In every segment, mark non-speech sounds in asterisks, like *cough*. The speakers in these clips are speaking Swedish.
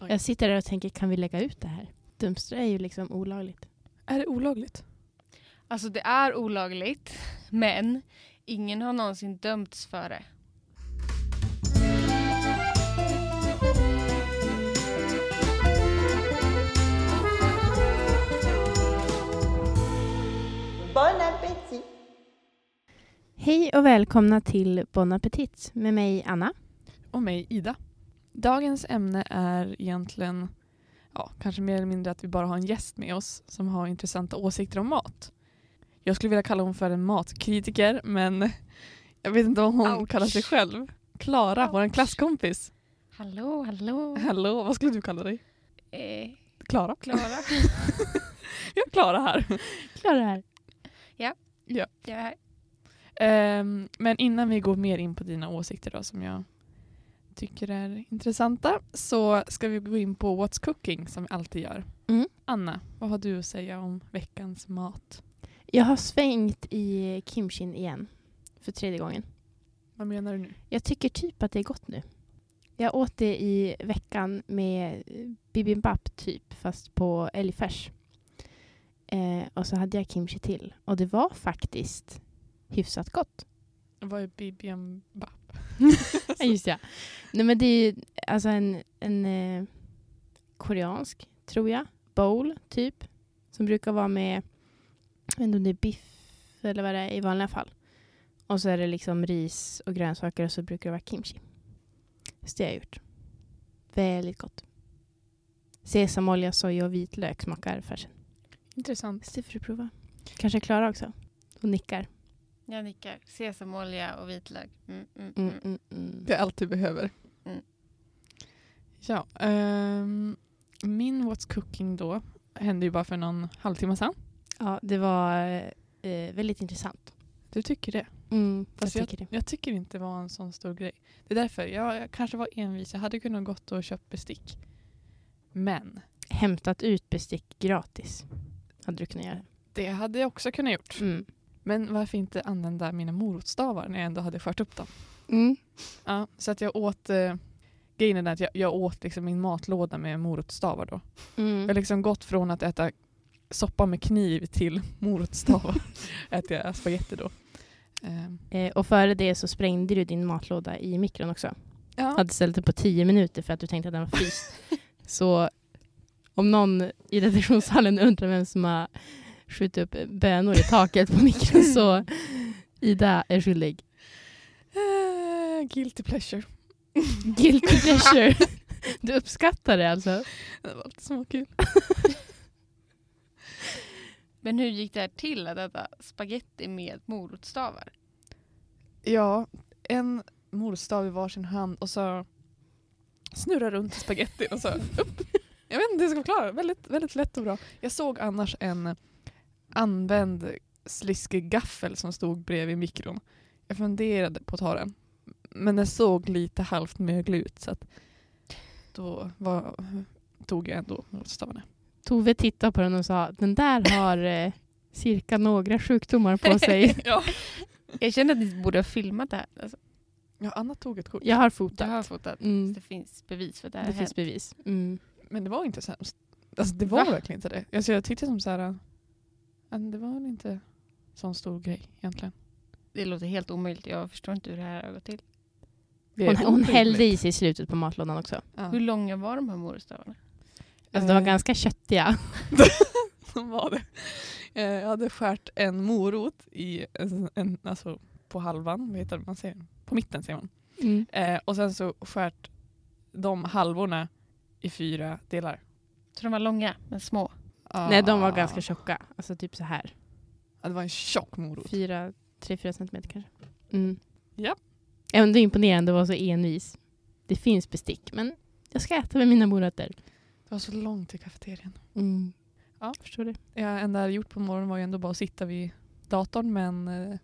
Oj. Jag sitter där och tänker, kan vi lägga ut det här? Dumpster är ju liksom olagligt. Är det olagligt? Alltså det är olagligt, men ingen har någonsin dömts för det. Bon appétit Hej och välkomna till Bon Appetit med mig Anna. Och mig, Ida. Dagens ämne är egentligen, ja, kanske mer eller mindre att vi bara har en gäst med oss som har intressanta åsikter om mat. Jag skulle vilja kalla hon för en matkritiker, men *laughs* jag vet inte vad hon Ouch. kallar sig själv. Klara, vår klasskompis. Hallå, hallå. Hallå, vad skulle du kalla dig? Eh, Klara? Klara. *laughs* Vi har Klara här. Klara här. Jag är här. Ehm, men innan vi går mer in på dina åsikter då, som jag tycker är intressanta så ska vi gå in på What's Cooking som vi alltid gör. Mm. Anna, vad har du att säga om veckans mat? Jag har svängt i kimchin igen. För tredje gången. Vad menar du nu? Jag tycker typ att det är gott nu. Jag åt det i veckan med bibimbap typ, fast på älgfärs. Eh, och så hade jag kimchi till. Och det var faktiskt hyfsat gott. Vad är bibimbap? *laughs* Just ja. Nej, men det är ju alltså en, en eh, koreansk, tror jag, bowl typ. Som brukar vara med, jag vet inte om det är biff eller vad det är i vanliga fall. Och så är det liksom ris och grönsaker och så brukar det vara kimchi. Så det har jag gjort. Väldigt gott. Sesamolja, soja och vitlök smakar färsen. Intressant. Så det får du prova. Kanske Klara också. Och nickar. Jag nickar. Sesamolja och vitlök. Mm, mm, Mm, mm. mm, mm. Det är allt du behöver. Mm. Ja, ehm, min What's Cooking då hände ju bara för någon halvtimme sedan. Ja, det var eh, väldigt intressant. Du tycker det? Mm, jag tycker det. Jag tycker inte det var en sån stor grej. Det är därför jag, jag kanske var envis. Jag hade kunnat gått och köpt bestick. Men hämtat ut bestick gratis. Hade du kunnat göra. det hade jag också kunnat gjort. Mm. Men varför inte använda mina morotstavar när jag ändå hade skört upp dem? Mm. Ja, så att jag åt... Eh, grejen är att jag, jag åt liksom min matlåda med morotstavar då. Jag har Mm. liksom gått från att äta soppa med kniv till morotstavar. *laughs* äter jag spagetti då. Ehm, Eh, och före det så sprängde du din matlåda i mikron också. ja. Hade ställt den på tio minuter för att du tänkte att den var fryst. *laughs* så om någon i redaktionshallen undrar vem som har skjutit upp bönor i taket på mikron så *laughs* Ida är skyldig. Eh, guilty pleasure. *laughs* Guilty pleasure. *laughs* Du uppskattar det alltså? Det var lite småkul. Men hur gick det här till att äta spaghetti med morotstavar? Ja, en morotstav i varsin hand och så snurra runt spagettin och så upp. Jag vet inte hur jag ska förklara. Väldigt, väldigt lätt och bra. Jag såg annars en använd sliskig gaffel som stod bredvid mikron. Jag funderade på att ta den. Men den såg lite halvt möglig ut så att då var, tog jag ändå morotstavarna. Tove tittade på den och sa den där har eh, cirka några sjukdomar på *laughs* sig. ja. Jag känner att ni borde ha filmat det här. Alltså, ja, Anna tog ett kort. Jag har jag fotat. har fotat. Mm. Det finns bevis för det här Det finns bevis. Mm. Men det var inte sämst. Alltså det var Va? verkligen inte det. Alltså, jag tyckte som så här, äh, det var väl inte sån stor grej egentligen. Det låter helt omöjligt. Jag förstår inte hur det här har gått till. Hon, hon hällde i sig slutet på matlådan också. Ja. Hur långa var de här morotstavarna? Alltså, de var Eh, ganska köttiga. *laughs* som var det. Eh, Jag hade skärt en morot i en, en, alltså på halvan, vad heter det man säger? På mitten säger man. Mm. Eh, och sen så skärt de halvorna i fyra delar. Så de var långa men små. Nej, de var Ah. ganska tjocka. Alltså typ så här. Ja, det var en tjock morot. Fyra, tre, fyra centimeter kanske. Mm. Ja. Ändå imponerande att vara så envis. Det finns bestick, men jag ska äta med mina morötter. Det var så långt till kafeterian. Mm. Ja. Förstår det. Jag enda jag gjort på morgonen var ju ändå bara att sitta vid datorn men eh,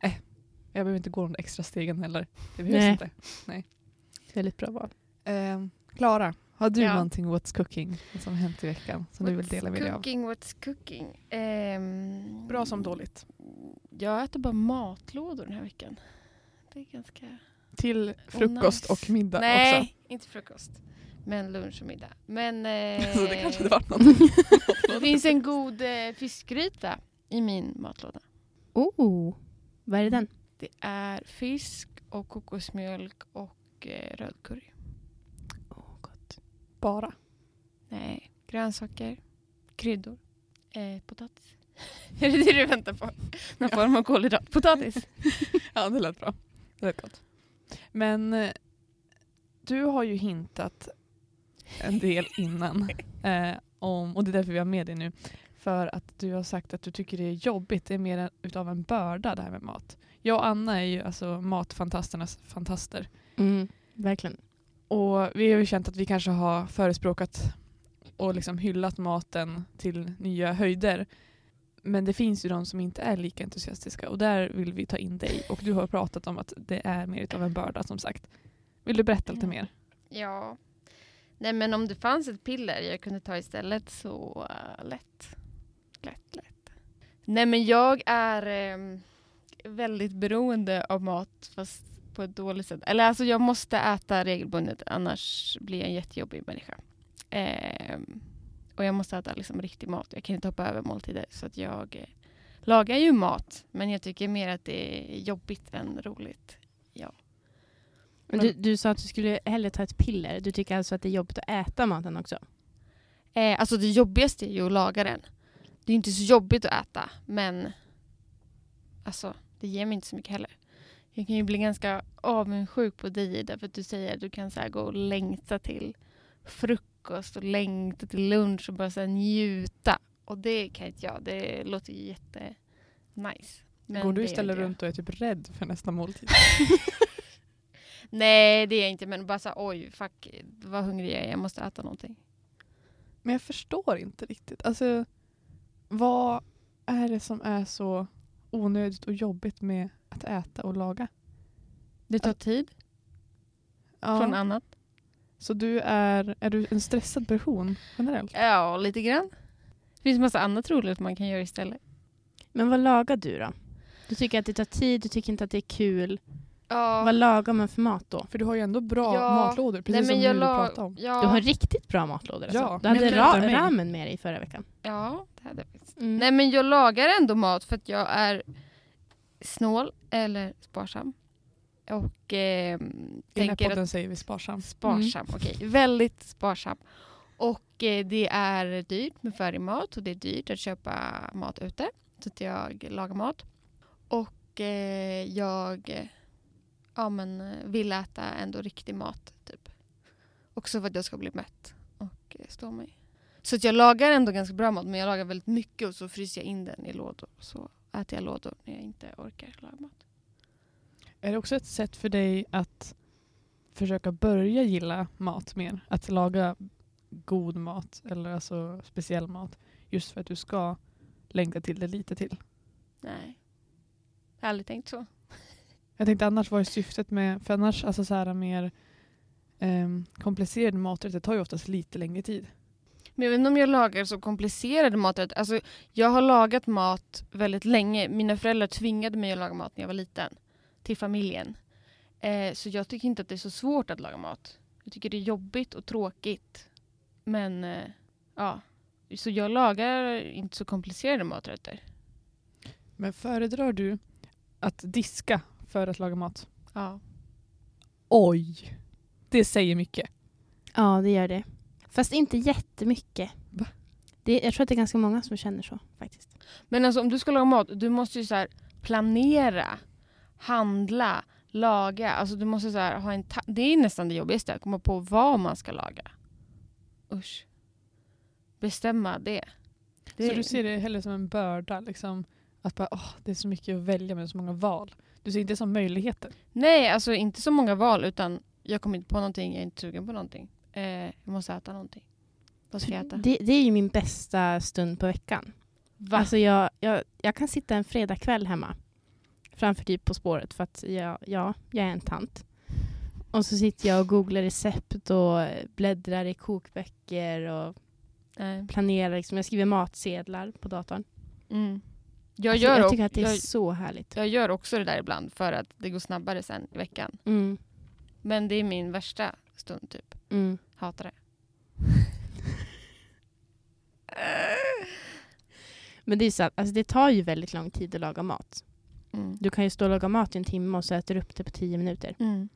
eh, jag behöver inte gå de extra stegen heller. Det behövs Nej. inte. Väldigt bra val. Eh, Klara, har du Ja. någonting What's Cooking som har hänt i veckan som du vill What's dela med dig av? cooking, what's cooking? Ehm, Bra som dåligt. Jag äter bara matlådor den här veckan. Det är ganska... Till frukost nice. och middag Nej, också. inte frukost. Men lunch och middag. Men eh, *laughs* Så det kanske hade varit någonting. det finns en god eh, fiskgryta i min matlåda. Oh, vad är det den? Det är fisk och kokosmjölk och eh, röd curry. Oh, gott. Bara. Nej, grönsaker, kryddor, eh, potatis. *laughs* är det det du väntar på? Någon form av kolhydrat. Potatis. *laughs* Ja, det lät bra. Det lät gott. Men eh, du har ju hintat en del *laughs* innan eh, om, och det är därför vi har med dig nu, för att du har sagt att du tycker det är jobbigt, det är mer en- utav en börda det här med mat. Jag och Anna är ju alltså matfantasternas fantaster. Mm, verkligen. Och vi har ju känt att vi kanske har förespråkat och liksom hyllat maten till nya höjder. Men det finns ju de som inte är lika entusiastiska och där vill vi ta in dig. Och du har pratat om att det är mer utav en börda som sagt. Vill du berätta lite mer? Ja. Nej men om det fanns ett piller jag kunde ta istället så uh, lätt. Lätt, lätt. Nej men jag är ehm, väldigt beroende av mat fast på ett dåligt sätt. Eller alltså jag måste äta regelbundet annars blir jag en jättejobbig människa. Ehm, och jag måste äta liksom riktig mat. Jag kan inte hoppa över måltider. Så att jag eh, lagar ju mat men jag tycker mer att det är jobbigt än roligt. Men du, du sa att du skulle hellre ta ett piller. Du tycker alltså att det är jobbigt att äta maten också? Eh, alltså det jobbigaste är ju att laga den. Det är inte så jobbigt att äta, men alltså, det ger mig inte så mycket heller. Jag kan ju bli ganska avundsjuk på dig därför att du säger att du kan så här gå och längta till frukost och längta till lunch och bara så njuta. Och det kan inte jag. Det låter ju jätte nice. Men Går du istället runt och är typ rädd för nästa måltid? *laughs* Nej, det är jag inte. Men bara så här, oj, fuck, vad hungrig jag är. Jag måste äta någonting. Men jag förstår inte riktigt. Alltså, vad är det som är så onödigt och jobbigt med att äta och laga? Det tar tid Ja. från annat. Så du är, är du en stressad person generellt? Ja, lite grann. Det finns massa annat roligt man kan göra istället. Men vad lagar du då? Du tycker att det tar tid, du tycker inte att det är kul. Ja. Vad lagar man för mat då? För du har ju ändå bra Ja. matlådor, precis som jag du la- pratade om. Ja. Du har riktigt bra matlådor alltså. Ja, Du hade ra- ramen med dig förra veckan. ja, det hade jag. Mm. Nej men jag lagar ändå mat för att jag är snål eller sparsam. Och eh, I den här podden att säger vi sparsam. sparsam, okej. Väldigt sparsam. Och eh, det är dyrt med färdig mat och det är dyrt att köpa mat ute. Så att jag lagar mat. Och eh, jag ja, men, vill äta ändå riktig mat. Typ. Också för att jag ska bli mätt och eh, stå mig. Så att jag lagar ändå ganska bra mat men jag lagar väldigt mycket och så fryser jag in den i lådor. Så äter jag lådor när jag inte orkar laga mat. Är det också ett sätt för dig att försöka börja gilla mat mer? Att laga god mat eller alltså speciell mat. Just för att du ska längta till det lite till. Nej. Jag har aldrig tänkt så. Jag tänkte annars vad är syftet med, för annars alltså så här mer um, komplicerade maträtter tar ju oftast lite längre tid. Men jag vet inte om jag lagar så komplicerade maträtter. Alltså, jag har lagat mat väldigt länge. Mina föräldrar tvingade mig att laga mat när jag var liten. Till familjen. Eh, så jag tycker inte att det är så svårt att laga mat. Jag tycker det är jobbigt och tråkigt. Men eh, ja. Så jag lagar inte så komplicerade maträtter. Men föredrar du att diska för att laga mat? Ja. Oj! Det säger mycket. Ja, det gör det. Fast inte jättemycket. Va? Det, jag tror att det är ganska många som känner så faktiskt. Men alltså om du ska laga mat, du måste ju så här planera, handla, laga. Alltså du måste så här ha en Det är nästan det jobbigaste, att komma på vad man ska laga. Usch. Bestämma det. det Så du ser det hellre som en börda? Liksom, att bara, åh, det är så mycket att välja med, så många val. Du ser inte som möjligheter. Nej, alltså inte så många val utan jag kommer inte på någonting, jag är inte sugen på någonting. Eh, jag måste äta någonting. Vad ska jag äta? Det, det är ju min bästa stund på veckan. Va? Alltså jag, jag, jag kan sitta en fredagkväll hemma framför typ På spåret för att jag, ja, jag är en tant. Och så sitter jag och googlar recept och bläddrar i kokböcker och Nej. planerar. Liksom. Jag skriver matsedlar på datorn. Mm. Jag, Alltså, jag tycker att det är jag, så härligt. jag gör också det där ibland för att det går snabbare sen i veckan. Mm, Men det är min värsta stund typ. mm. Hatar det. *laughs* Men det är sant, alltså det tar ju väldigt lång tid att laga mat. Mm. Du kan ju stå och laga mat i en timme och så äter du upp det på tio minuter. Mm.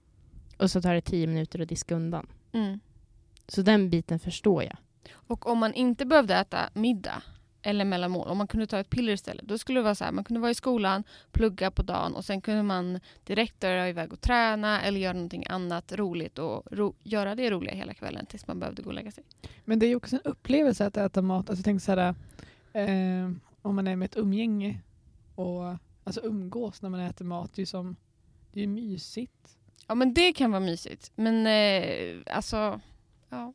Och så tar det tio minuter att diska undan. Mm. Så den biten förstår jag. Och om man inte behövde äta middag, eller mellanmål, om man kunde ta ett piller istället, då skulle det vara så här, man kunde vara i skolan, plugga på dagen och sen kunde man direkt dra iväg och träna eller göra någonting annat roligt och ro- göra det roliga hela kvällen tills man behövde gå och lägga sig. Men det är ju också en upplevelse att äta mat. Alltså, jag tänker så här, eh, om man är med ett umgänge och alltså, umgås när man äter mat. Det är ju som, det är mysigt. Ja men det kan vara mysigt, men eh, alltså, ja.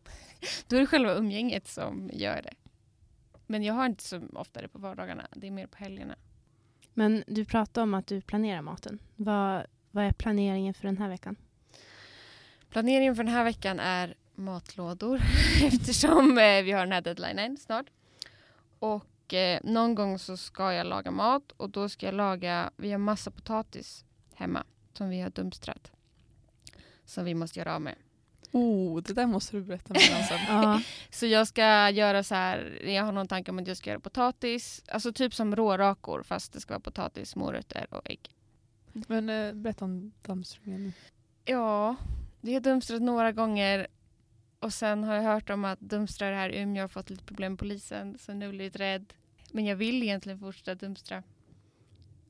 *laughs* Då är det själva umgänget som gör det. Men jag har inte så ofta det på vardagarna, det är mer på helgerna. Men du pratade om att du planerar maten. Vad, vad är planeringen för den här veckan? Planeringen för den här veckan är matlådor *laughs* eftersom eh, vi har den här deadlinen snart. Och eh, någon gång så ska jag laga mat och då ska jag laga, vi har massa potatis hemma som vi har dumpstrat. Som vi måste göra av med. Oh, det där måste du berätta mer om *laughs* sen. Ja, Så jag ska göra så här, jag har någon tanke om att jag ska göra potatis, alltså typ som rårakor fast det ska vara potatis, morötter och ägg. Men eh, berätta om dammsugningen. Ja, vi har dumpstrat några gånger och sen har jag hört om att dumstrar här i Umeå har fått lite problem med polisen så nu är jag lite rädd. Men jag vill egentligen fortsätta dumstra.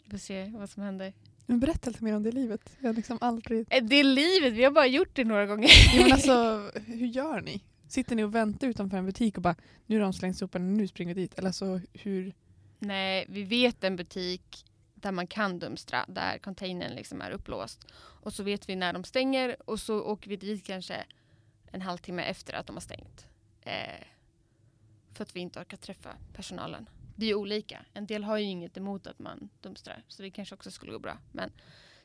Vi får se vad som händer. Men berätta lite mer om det livet. Jag har liksom aldrig... Eh, Det är livet, vi har bara gjort det några gånger. Jo, men alltså, *laughs* hur gör ni? Sitter ni och väntar utanför en butik och bara nu har de slängt soporna, nu springer vi dit? Eller så hur? Nej, vi vet en butik där man kan dumstra, där containern liksom är upplåst. Och så vet vi när de stänger och så åker vi dit kanske en halvtimme efter att de har stängt. Eh, för att vi inte orkar träffa personalen. Det är ju olika. En del har ju inget emot att man dumstrar, så det kanske också skulle gå bra. Men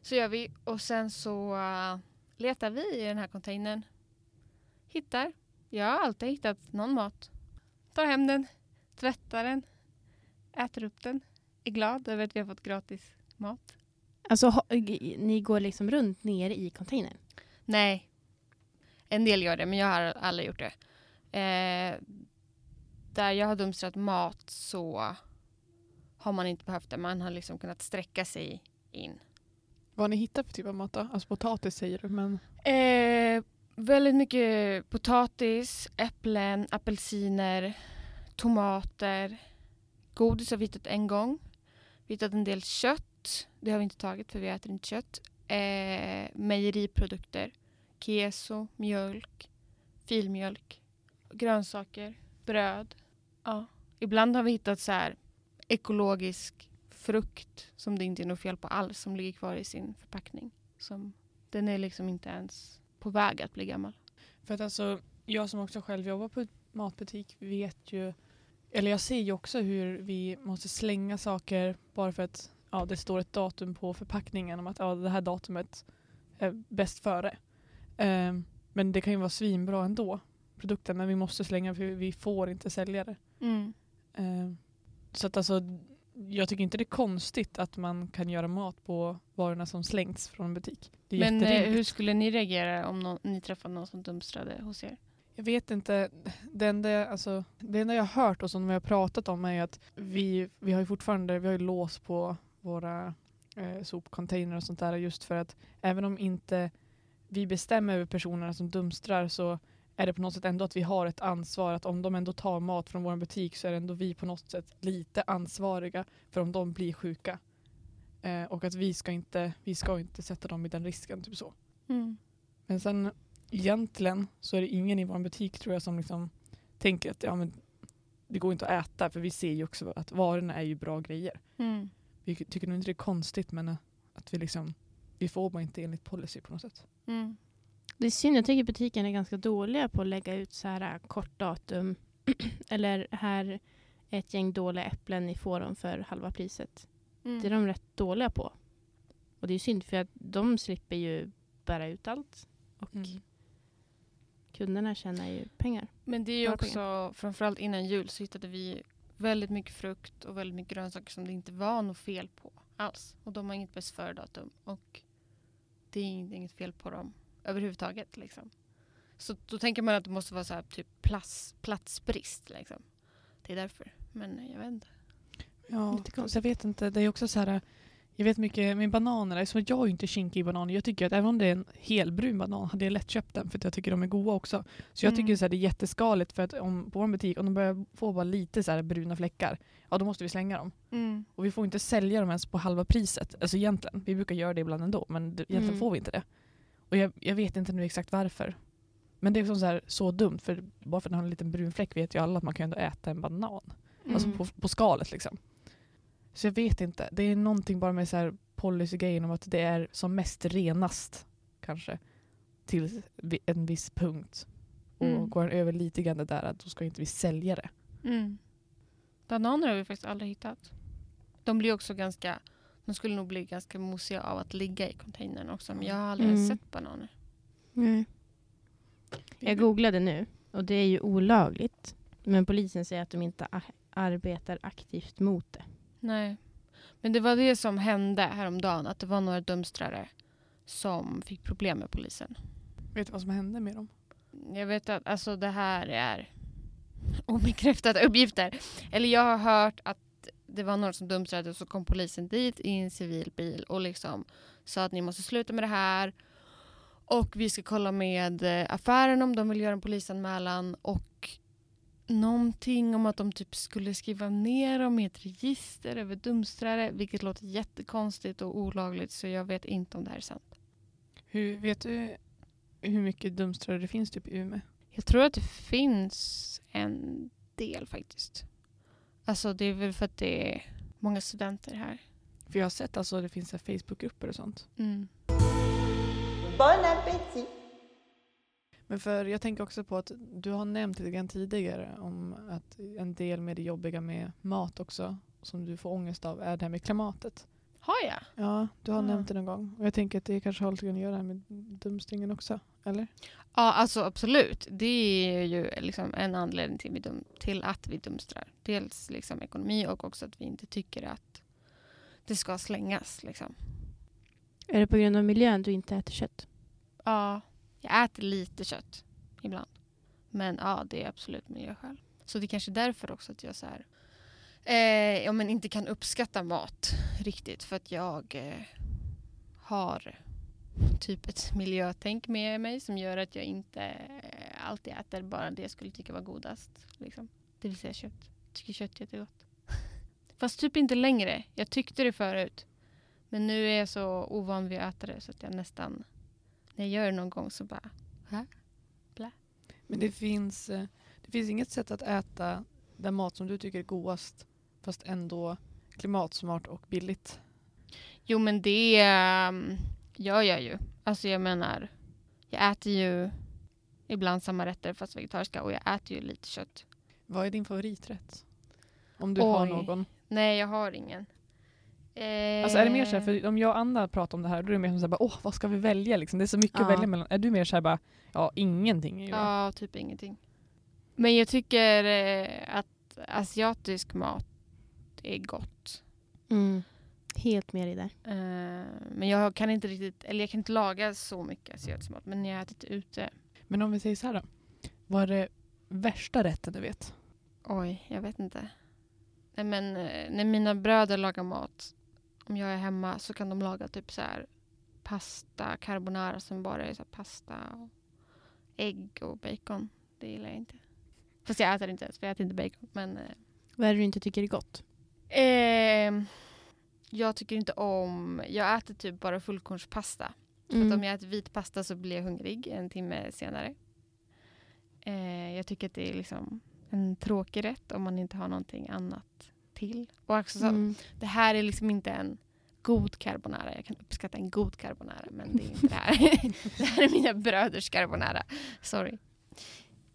så gör vi och sen så uh, letar vi i den här containern. Hittar. Jag har alltid hittat någon mat. Tar hem den, tvättar den, äter upp den, är glad över att vi har fått gratis mat. alltså ha, ni går liksom runt nere i containern. Nej, en del gör det, men jag har aldrig gjort det. Eh, där jag har dumstrat mat så har man inte behövt det. Man har liksom kunnat sträcka sig in. Vad har ni hittat för typ av mat då? Alltså potatis säger du, men Eh, väldigt mycket potatis, äpplen, apelsiner, tomater. Godis har vi hittat en gång. Vi har hittat en del kött. Det har vi inte tagit för vi äter inte kött. Eh, mejeriprodukter. Keso, mjölk, filmjölk, grönsaker, bröd. Ja. Ibland har vi hittat så här ekologisk frukt som det inte är något fel på alls som ligger kvar i sin förpackning. Som, den är liksom inte ens på väg att bli gammal. För att alltså, jag som också själv jobbar på matbutik vet ju, eller jag ser ju också hur vi måste slänga saker bara för att ja, det står ett datum på förpackningen om att ja, det här datumet är bäst före. Ehm, men det kan ju vara svinbra ändå, produkten, men vi måste slänga för vi får inte sälja det. Ehm, så att alltså, jag tycker inte det är konstigt att man kan göra mat på varorna som slängts från en butik. Det är Men eh, hur skulle ni reagera om någon, ni träffade någon som dumstrade hos er? Jag vet inte. Det enda, alltså, det enda jag har hört och som vi har pratat om är att vi, vi har ju fortfarande vi har ju lås på våra eh, sopcontainrar och sånt där just för att även om inte vi bestämmer över personerna som dumstrar så är det på något sätt ändå att vi har ett ansvar att om de ändå tar mat från vår butik så är det ändå vi på något sätt lite ansvariga för om de blir sjuka. Eh, och att vi ska, inte, vi ska inte sätta dem i den risken. Typ så. Men sen egentligen så är det ingen i vår butik tror jag som liksom tänker att ja, men det går inte att äta för vi ser ju också att varorna är ju bra grejer. Mm. Vi tycker nog inte det är konstigt men eh, att vi liksom vi får bara inte enligt policy på något sätt. Mm. Det är synd, jag tycker butiken är ganska dåliga på att lägga ut så här äh, kort datum. *clears throat* Eller här är ett gäng dåliga äpplen, ni får dem för halva priset. Mm. Det är de rätt dåliga på. Och det är synd för att de slipper ju bära ut allt. Och kunderna tjänar ju pengar. Men det är ju också, framförallt innan jul så hittade vi väldigt mycket frukt och väldigt mycket grönsaker som det inte var något fel på alls. Och de har inget bäst före-datum. Och det är inget fel på dem överhuvudtaget. Liksom. Så då tänker man att det måste vara så här, typ plats, platsbrist. Liksom. Det är därför. Men jag vet inte. Ja, jag vet inte. Det är också så här. Jag vet mycket med bananer. Eftersom jag är inte kinkig i bananer. Jag tycker att även om det är en helbrun banan hade jag lätt köpt den för att jag tycker de är goda också. Så jag Mm. tycker så här, det är jätteskaligt för att om, på vår butik, om de börjar få bara lite så här bruna fläckar, ja då måste vi slänga dem. Mm. Och vi får inte sälja dem ens på halva priset. Alltså egentligen. Vi brukar göra det ibland ändå, men egentligen Mm. får vi inte det. Och jag, jag vet inte nu exakt varför. Men det är så, här, så dumt, för bara för att den har en liten brun fläck vet ju alla att man kan ändå äta en banan. Alltså Mm. på, på skalet liksom. Så jag vet inte. Det är någonting bara med så här policygrejen om att det är som mest renast kanske. Till en viss punkt. Och Mm. går den över lite grann det där, att då ska inte vi sälja det. Mm. Bananer har vi faktiskt aldrig hittat. De blir också ganska, de skulle nog bli ganska mosiga av att ligga i containern också. Men jag har aldrig Mm. sett bananer. Nej. Jag googlade nu och det är ju olagligt. Men polisen säger att de inte arbetar aktivt mot det. Nej. Men det var det som hände häromdagen. Att det var några dumstrare som fick problem med polisen. Vet du vad som hände med dem? Jag vet att alltså, det här är obekräftade *laughs* uppgifter. Eller jag har hört att det var några som dumstrade och så kom polisen dit i en civil bil och liksom sa att ni måste sluta med det här. Och vi ska kolla med eh, affären om de vill göra en polisanmälan och någonting om att de typ skulle skriva ner dem i ett register över dumstrare vilket låter jättekonstigt och olagligt så jag vet inte om det här är sant. Hur, vet du hur mycket dumstrare det finns typ i Umeå? Jag tror att det finns en del faktiskt. Alltså det är väl för att det är många studenter här. För jag har sett alltså det finns Facebookgrupper och sånt. Mm. Bon appétit Men för jag tänker också på att du har nämnt lite grann tidigare om att en del med det jobbiga med mat också som du får ångest av är det här med klimatet. Har jag? Ja, du har Ah. nämnt det någon gång. Och jag tänker att det kanske har lite grann att göra med dumstringen också. Eller? Ja, alltså absolut. Det är ju liksom en anledning till, vi dum, till att vi dumstrar. Dels liksom ekonomi och också att vi inte tycker att det ska slängas. Liksom. Är det på grund av miljön du inte äter kött? Ja, jag äter lite kött ibland. Men ja, det är absolut miljöskäl. Så det är kanske därför också att jag så här, eh, ja, men inte kan uppskatta mat riktigt. För att jag eh, har typ ett miljötänk med mig som gör att jag inte eh, alltid äter bara det jag skulle tycka var godast. Liksom. Det vill säga kött. Jag tycker kött är jättegott. *laughs* Fast typ inte längre. Jag tyckte det förut. Men nu är jag så ovan vid att äta det så att jag nästan när jag gör det någon gång så bara, Men det finns, eh, det finns inget sätt att äta den mat som du tycker är godast fast ändå klimatsmart och billigt. jo men det um, gör jag ju. Alltså jag menar, jag äter ju ibland samma rätter fast vegetariska och jag äter ju lite kött. Vad är din favoriträtt? Om du har Oj. någon. Nej jag har ingen. Eh, Alltså är det mer så här, för om jag och Anna pratar om det här, då är det mer som så här, bara, åh vad ska vi välja liksom? Det är så mycket Ja. att välja mellan. Är du mer så här bara, ja ingenting är ju. Ja, typ ingenting. Men jag tycker eh, att asiatisk mat är gott. Mm. Helt med dig där. Eh, men jag kan inte riktigt, eller jag kan inte laga så mycket asiatisk mat. Men jag har ätit ute, Men om vi säger så här då. Vad är det värsta rätten du vet? oj, jag vet inte. Nej, men eh, när mina bröder lagar mat, om jag är hemma så kan de laga typ så här pasta carbonara som bara är så här pasta och ägg och bacon. Det gillar jag inte. Fast jag äter inte ens, för jag äter inte bacon. Men eh, Vad är det du inte tycker är gott? Ehm, jag tycker inte om... Jag äter typ bara fullkornspasta. För Mm. att om jag äter vit pasta så blir jag hungrig en timme senare. Eh, jag tycker att det är liksom en tråkig rätt om man inte har någonting annat till. Och också så, Mm. Det här är liksom inte en god carbonara. Jag kan uppskatta en god carbonara men det är inte det här. *laughs* *laughs* det här är mina bröders carbonara. Sorry.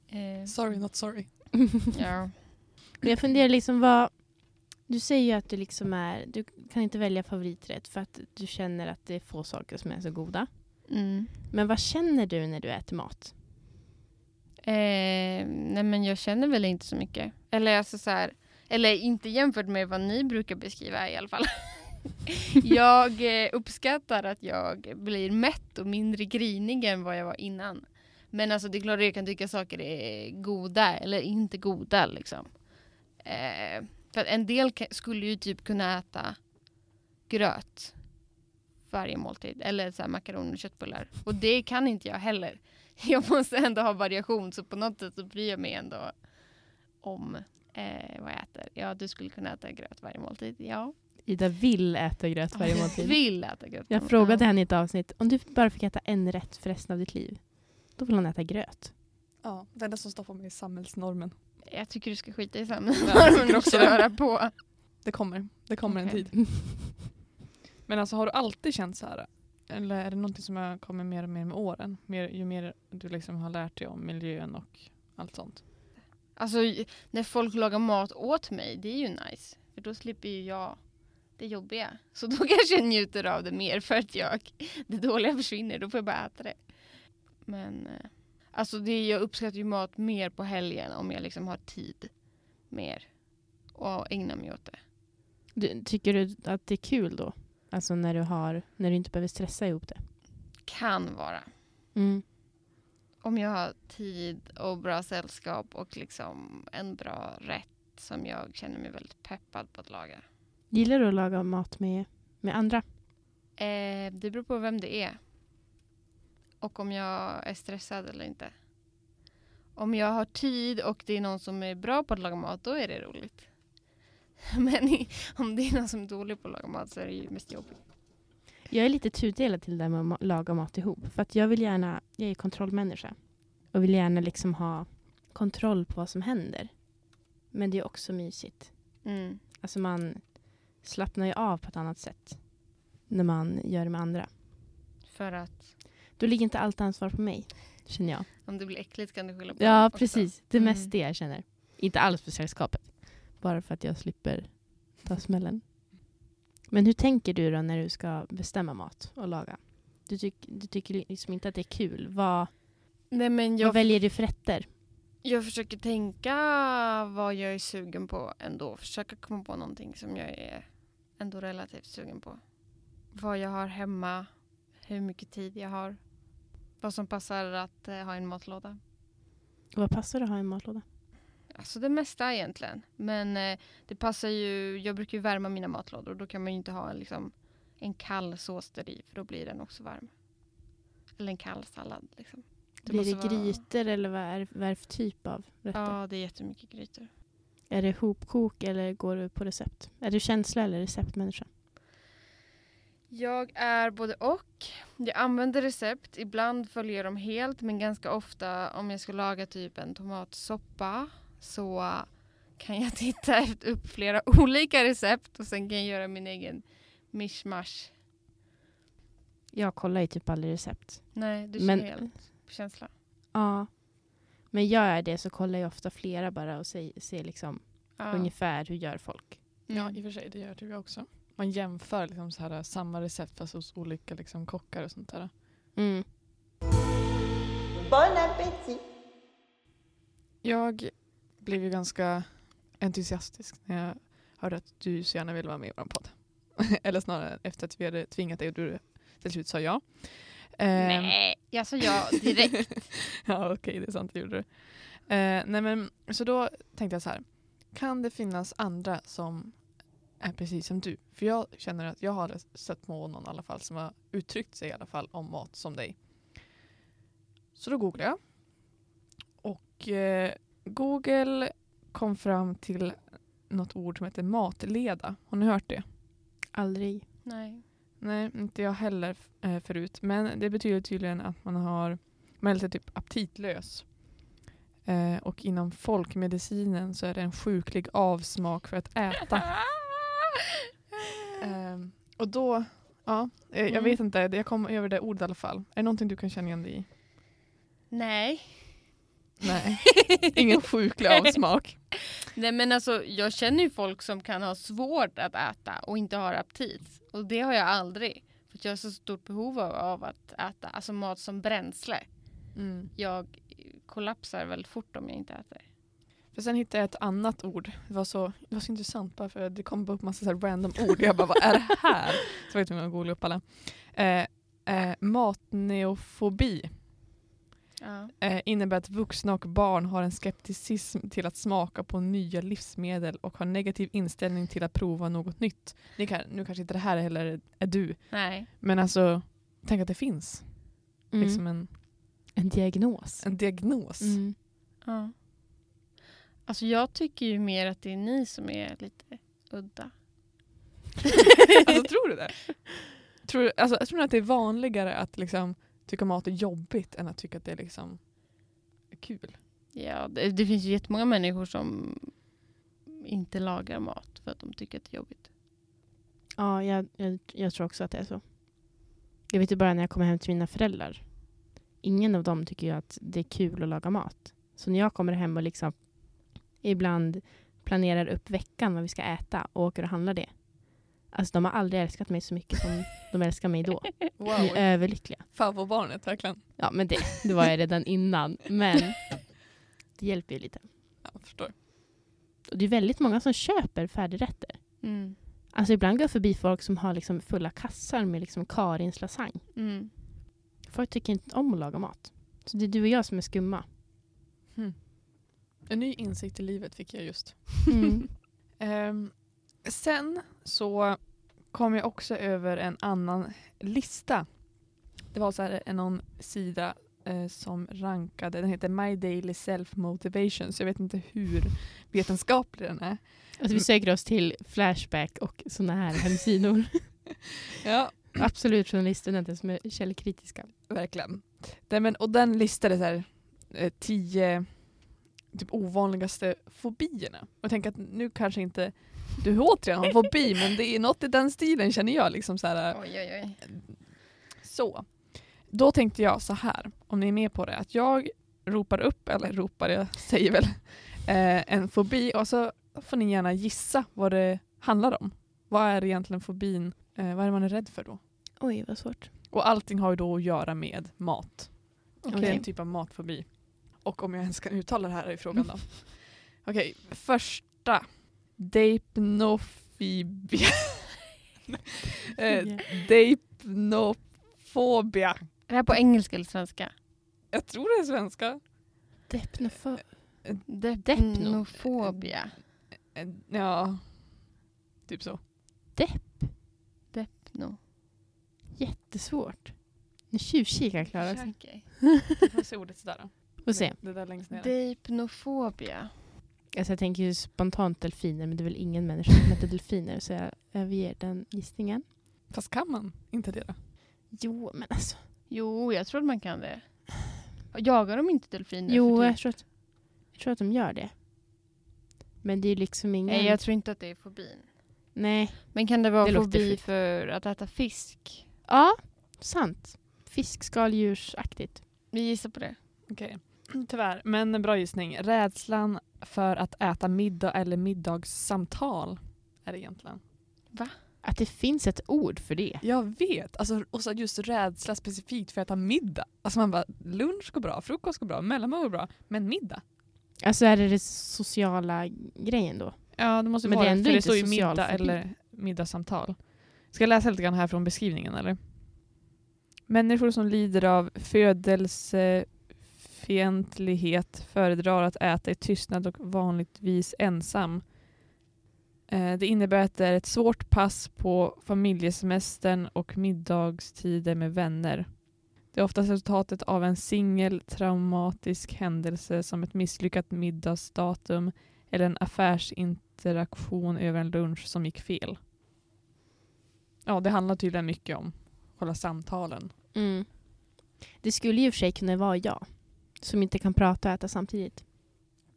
Eh, Sorry not sorry. ja. *laughs* Men jag funderar liksom vad... Du säger ju att du liksom är... Du kan inte välja favoriträtt för att du känner att det är få saker som är så goda. Mm. Men vad känner du när du äter mat? Eh, nej men jag känner väl inte så mycket. Eller alltså så här, eller inte jämfört med vad ni brukar beskriva i alla fall. *laughs* jag eh, uppskattar att jag blir mätt och mindre grinig än vad jag var innan. Men alltså det är klart att jag kan tycka saker är goda eller inte goda liksom. Eh, För att en del skulle ju typ kunna äta gröt varje måltid. Eller så här makaroner och köttbullar. Och det kan inte jag heller. *laughs* Jag måste ändå ha variation. Så på något sätt så bryr jag mig ändå om eh, vad jag äter. Ja, du skulle kunna äta gröt varje måltid. Ja, Ida vill äta gröt varje *laughs* måltid. vill äta gröt. Jag frågade henne i ett avsnitt, om du bara fick äta en rätt för resten av ditt liv, då vill hon äta gröt. Ja, det enda som stoppar mig är samhällsnormen. Jag tycker du ska skita i samma. Ja, *laughs* jag tycker också det. på. Det kommer. Det kommer en Okej. tid. *laughs* Men alltså har du alltid känt så här? Eller är det någonting som har kommit mer och mer med åren? Mer, ju mer du liksom har lärt dig om miljön och allt sånt. Alltså när folk lagar mat åt mig, det är ju nice. För då slipper ju jag det jobbiga. *laughs* Så då kanske jag njuter av det mer för att jag, det dåliga försvinner, då får jag bara äta det. Men eh, alltså det, jag uppskattar ju mat mer på helgen om jag liksom har tid mer och ägna mig åt det. Du, tycker du att det är kul då? Alltså när du, har, när du inte behöver stressa ihop det? Kan vara. Mm. Om jag har tid och bra sällskap och liksom en bra rätt som jag känner mig väldigt peppad på att laga. Gillar du att laga mat med, med andra? Eh, det beror på vem det är. Och om jag är stressad eller inte. Om jag har tid och det är någon som är bra på att laga mat, då är det roligt. *laughs* Men om det är någon som är dålig på att laga mat så är det ju mest jobbigt. Jag är lite tudelad till det med att laga mat ihop. För att jag vill gärna, jag är kontrollmänniska. Och vill gärna liksom ha kontroll på vad som händer. Men det är också mysigt. Mm. Alltså man slappnar ju av på ett annat sätt. När man gör det med andra. För att Då ligger inte allt ansvar på mig. Känner jag. om det blir äckligt kan du skylla på Ja, precis. Det är mest Mm. det jag känner. Inte alls för sällskapet. Bara för att jag slipper ta smällen. Men hur tänker du då när du ska bestämma mat och laga? Du, tyck, du tycker liksom inte att det är kul. Vad, Nej, men jag, vad väljer du för rätter? jag försöker tänka vad jag är sugen på ändå. Försöka komma på någonting som jag är ändå relativt sugen på. Vad jag har hemma, hur mycket tid jag har. Vad som passar att eh, ha i en matlåda. Vad passar att ha i en matlåda? Alltså det mesta egentligen. Men eh, det passar ju, jag brukar ju värma mina matlådor och då kan man ju inte ha liksom, en kall sås där i för då blir den också varm. Eller en kall sallad liksom. Det Blir det vara- grytor eller vad är, vad är för typ av rätter? Ja, det är jättemycket grytor. Är det hopkok eller går du på recept? Är du känsla eller receptmänniska? Jag är både och. Jag använder recept. Ibland följer jag dem helt men ganska ofta om jag ska laga typ en tomatsoppa så kan jag *laughs* titta efter- upp flera olika recept och sen kan jag göra min egen mishmash. Jag kollar ju typ aldrig recept. Nej, du kör Men- helt på känsla. Ja. Men gör jag det så kollar jag ofta flera bara och ser, ser liksom Ja. ungefär hur gör folk. Ja, Mm. i och för sig. Det gör typ jag också. Man jämför liksom så här, samma recept fast hos olika liksom, kockar och sånt där. Mm. Bon appétit. Jag blev ju ganska entusiastisk när jag hörde att du så gärna ville vara med i vår podd. *laughs* Eller snarare efter att vi hade tvingat dig och du till slut sa ja. Ehm, Nej, jag sa ja direkt. *laughs* ja okej, det är sant, det gjorde du. Eh, nej, men, så då tänkte jag så här. Kan det finnas andra som är precis som du? För jag känner att jag har stött på någon i alla fall som har uttryckt sig i alla fall om mat som dig. Så då googlade jag. Och eh, Google kom fram till något ord som heter matleda. Har ni hört det? Aldrig. Nej. Nej, inte jag heller eh, förut. Men det betyder tydligen att man har man är lite typ aptitlös. Eh, och inom folkmedicinen så är det en sjuklig avsmak för att äta. *laughs* *laughs* Ehm, och då, ja, eh, jag Mm. vet inte, jag kom över det ordet i alla fall. Är det någonting du kan känna igen dig i? Nej. Nej, *laughs* ingen sjuklig avsmak. Nej men alltså jag känner ju folk som kan ha svårt att äta och inte har aptit. Och det har jag aldrig. För jag har så stort behov av, av att äta alltså mat som bränsle. Mm. Jag kollapsar väldigt fort om jag inte äter. För sen hittade jag ett annat ord. Det var så, det var så intressant bara för det kom upp massa så här random ord. Jag bara, vad är det här? Så var jag tvungen att googla upp alla. Eh, eh, matneofobi. Ja. eh, innebär att vuxna och barn har en skepticism till att smaka på nya livsmedel och har negativ inställning till att prova något nytt. Ni kan, nu kanske inte det här heller är du, Nej. men alltså tänk att det finns Mm. liksom en, En diagnos. en diagnos. Mm. Ja. Alltså jag tycker ju mer att det är ni som är lite udda. Alltså tror du det? Tror, du- alltså, jag tror att det är vanligare att liksom, tycka mat är jobbigt än att tycka att det är liksom, kul. Ja, det, det finns ju jättemånga människor som inte lagar mat för att de tycker att det är jobbigt. Ja, jag, jag, jag tror också att det är så. Jag vet ju bara när jag kommer hem till mina föräldrar. Ingen av dem tycker ju att det är kul att laga mat. Så när jag kommer hem och liksom ibland planerar upp veckan vad vi ska äta och åker och handlar det. Alltså de har aldrig älskat mig så mycket som de älskar mig då. *laughs* Wow, De är överlyckliga. favoritbarnet verkligen. Ja, men det, det var jag redan innan. Men *laughs* det hjälper ju lite. Ja, jag förstår. Och det är väldigt många som köper färdigrätter. Mm. Alltså ibland går jag förbi folk som har liksom fulla kassar med liksom Karins lasagne. Mm. Folk tycker inte om att laga mat. Så det är du och jag som är skumma. En ny insikt i livet fick jag just. Mm. *laughs* Ehm, sen så kom jag också över en annan lista. Det var så här en någon sida eh, som rankade, den heter My Daily Self Motivation, så jag vet inte hur vetenskaplig den är. Alltså vi söker oss till Flashback och såna här hemsidor. *laughs* Ja, Absolut journaliststudenter som är källkritiska. verkligen. Den, men, och den listade så här, eh, tio typ, ovanligaste fobierna. Och jag tänker att nu kanske inte du återigen har en fobi, *laughs* men det är något i den stilen känner jag. Liksom så här, Oj, oj, oj. Så. Då tänkte jag så här, om ni är med på det, att jag ropar upp, eller ropar, jag säger väl, *laughs* eh, en fobi och så får ni gärna gissa vad det handlar om. Vad är egentligen fobin, eh, vad är det man är rädd för då? Oj, vad svårt. Och allting har ju då att göra med mat. Det är en typ av matfobi. Och om jag ens kan uttala det här är frågan då. *laughs* Okej, första. Deipnofibia. *laughs* eh, Deipnofobia. Är det här på engelska eller svenska? Jag tror det är svenska. Depnofo- Depnofobia. Eh, Ja, typ så. Depno. Jättesvårt. Nu tjuvkikar Klara. Okej. *laughs* Du får se ordet sådär. Får se. Det där längst ner. Depnofobia. Alltså jag tänker ju spontant delfiner, men det är väl ingen människa som heter delfiner, så jag överger den gissningen. Fast kan man inte det då? Jo, men alltså. Jo, jag tror att man kan det. Jagar de inte delfiner? Jo, för jag typ? tror, att, jag tror att de gör det. Men det är liksom ingen... Nej, jag tror inte att det är fobin. Nej. Men kan det vara Det fobi för att äta fisk? Ja, sant. Fiskskaldjursaktigt. Vi gissar på det. Okej. *clears throat* Tyvärr, men en bra gissning. Rädslan för att äta middag eller middagssamtal är det egentligen. Att det finns ett ord för det. Jag vet. Alltså, och så just rädsla specifikt för att äta middag. Alltså man bara, lunch går bra, frukost går bra, mellanmål går bra, men middag? Alltså är det den sociala grejen då? Ja, det måste Men vara det är ändå för det står ju middag eller middagssamtal. Ska jag läsa lite grann här från beskrivningen eller? Människor som lider av fientlighet, föredrar att äta i tystnad och vanligtvis ensam. Eh, det innebär att det är ett svårt pass på familjesemestern och middagstider med vänner. Det är oftast resultatet av en singel traumatisk händelse som ett misslyckat middagsdatum eller en affärsinteraktion över en lunch som gick fel. Ja, det handlar tydligen mycket om själva samtalen. Mm. Det skulle ju i och för sig kunna vara jag. Som inte kan prata och äta samtidigt.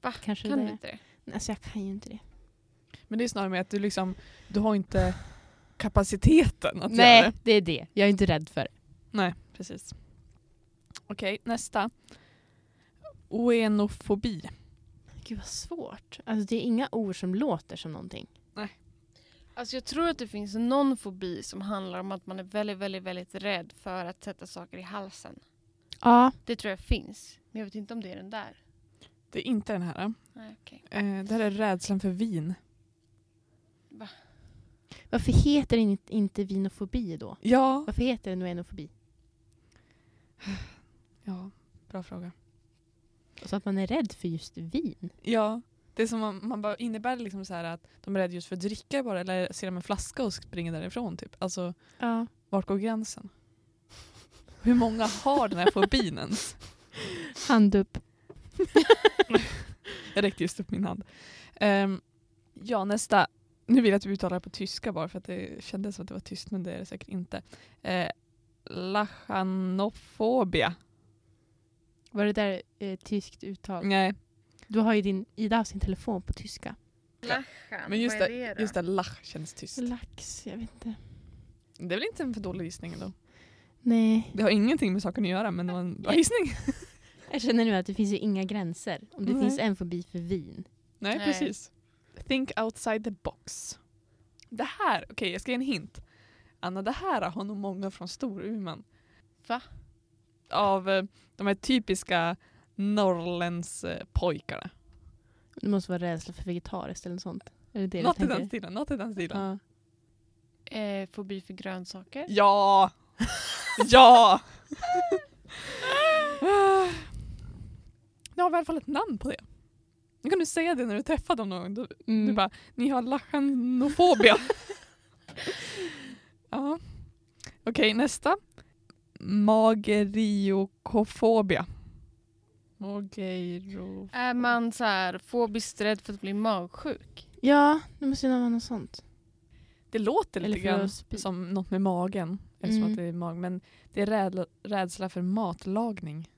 Va? Kanske Kan det. du inte det? Alltså jag kan ju inte det. Men det är snarare med att du liksom, du har inte kapaciteten att göra Nej, det. det är det. Jag är inte rädd för det. Nej, precis. Okej, nästa. Oenofobi. Gud vad svårt. Alltså det är inga ord som låter som någonting. Alltså jag tror att det finns någon fobi som handlar om att man är väldigt, väldigt, väldigt rädd för att sätta saker i halsen. Ja. Det tror jag finns. Men jag vet inte om det är den där. Det är inte den här. Nej, okej. Eh, det här är rädslan för vin. Varför heter det inte, inte vinofobi då? Ja, Varför heter det noenofobi? ja Bra fråga. Så att man är rädd för just vin. Ja, det är som man, man bara innebär det liksom så här att de är rädda just för att dricka bara eller ser de en flaska och springer därifrån typ. Alltså Ja. vart går gränsen? Hur många har den här fobin ens? Hand upp. *laughs* Jag räckte just upp min hand. Ehm, ja, nästa. Nu vill jag att du uttalar det på tyska bara för att det kändes som att det var tyst men det är det säkert inte. Uh, Lachanofobia. Var det där eh, tyskt uttal? Nej, Du har ju din, Ida har sin telefon på tyska. Lachen, men just vad det, är det då? just det lach känns tyst. Lax, jag vet inte. Det är väl inte en för dålig gissning ändå. Nej. Det har ingenting med saken att göra men det var en bra gissning. *laughs* Jag känner nu att det finns ju inga gränser. Om det Nej. finns en fobi för vin. Nej, Nej. precis. Think outside the box. Det här, okej jag ska ge en hint. Anna, det här har nog många från Storuman. Va? Av eh, de här typiska Norrlandspojkarna. Det måste vara rädsla för vegetariskt eller något sånt. Är det det Något i den stilen. Något i den stilen. Ja. Eh, fobi för grönsaker. Ja! *laughs* ja! Nu har vi i alla fall ett namn på det. Nu kan du säga det när du träffar dem någon gång. Du, Mm. du bara, ni har lachanofobia. *laughs* ja. Okej, nästa. Mageriokofobia. Mageiro... Är man så här fobiskt rädd för att bli magsjuk? ja, det måste ju vara något sånt. Det låter lite grann som något med magen. Eftersom Mm. att det är mag, men det är räd, rädsla för matlagning.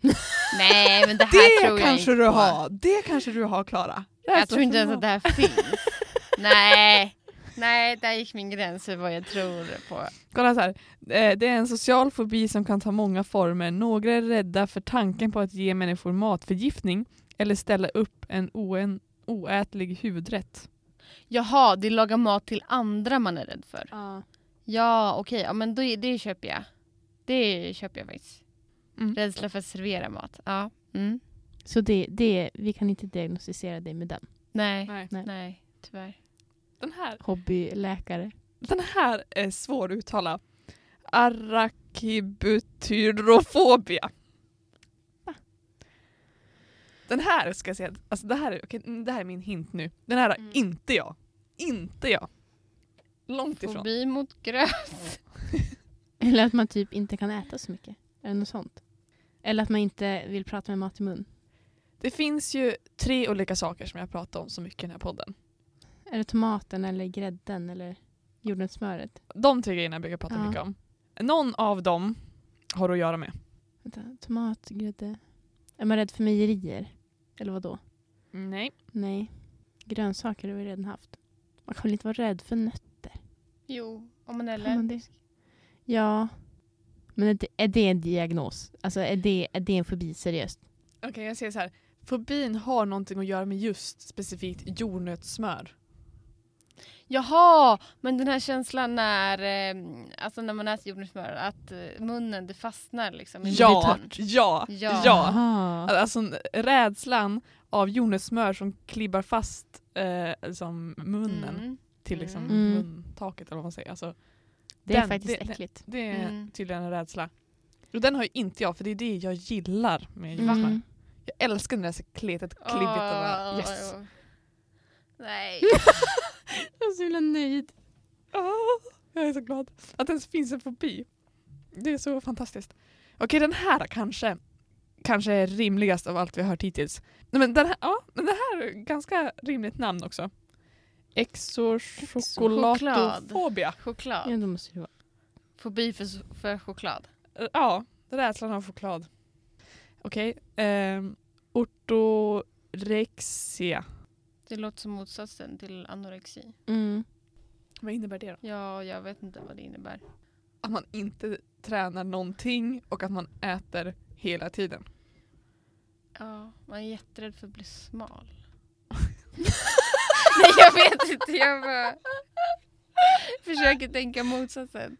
*laughs* Nej, men det här tror jag inte på. Det kanske du har Klara. Jag tror inte ens att det här finns. *laughs* Nej. Nej, där gick min gräns för vad jag tror på. Kolla så här. Eh, Det är en social fobi som kan ta många former. Några är rädda för tanken på att ge människor matförgiftning eller ställa upp en oen, oätlig hudrätt. Jaha, det är laga mat till andra man är rädd för. Ja. Ja, okej. Ja, men då, det köper jag. Det köper jag faktiskt. Mm. Rädsla för att servera mat. Ja. Mm. Så det, det, vi kan inte diagnostisera dig med den. Nej. Nej. Nej. Nej, tyvärr. Den, här, Hobbyläkare. den här är svår att uttala. Arachibutyrofobia. Den här ska jag säga, alltså det här, är, okej, det här är min hint nu. Den här har Mm. inte jag. Inte jag. Långt ifrån. Fobi mot gröt. *laughs* Eller att man typ inte kan äta så mycket. Eller något sånt. Eller att man inte vill prata med mat i mun. Det finns ju tre olika saker som jag pratar om så mycket i den här podden. Eller tomaten eller grädden eller jordnötssmöret. De tre grejerna brukar jag prata Ja. mycket om. Någon av dem har att göra med. Vänta, tomat, grädde. Är man rädd för mejerier? Eller vad då? Nej. Nej. Grönsaker har vi redan haft. Man kan väl inte vara rädd för nötter? Jo, om man är allergisk. Ja. Men är det, är det en diagnos? Alltså är det, är det en fobi seriöst? Okej, jag säger så här. Fobin har någonting att göra med just specifikt jordnötssmör. Jaha, men den här känslan när, eh, alltså när man äter jordnötssmör, att eh, munnen det fastnar liksom i Ja, munnen. ja, Ja. ja. Alltså rädslan av jordnötssmör som klibbar fast eh, liksom munnen Mm. till liksom Mm. muntaket eller vad man säger. Alltså, Det är Den- faktiskt det- äckligt. det är Mm. tydligen en rädsla. Och den har ju inte jag för det är det jag gillar med jordnötssmör. Mm. Jag älskar när det är så kletigt, klibbigt och bara Åh, yes. Nej. *laughs* Är så himla nöjd. Åh, jag är så glad att det ens finns en fobi. Det är så fantastiskt. Okej, den här kanske, kanske är rimligast av allt vi har hört hittills. Nej, men den här, ja, men det här är ganska rimligt namn också. Exochokolatofobia. Choklad. Ja, då måste det vara. Fobi för, för choklad. Ja, rädslan av choklad. Okej. ehm, ortorexia. Det låter som motsatsen till anorexi. Mm. Vad innebär det då? Ja, jag vet inte vad det innebär. Att man inte tränar någonting och att man äter hela tiden. Ja, man är jätterädd för att bli smal. Nej, jag vet inte. Jag bara försöker tänka motsatsen.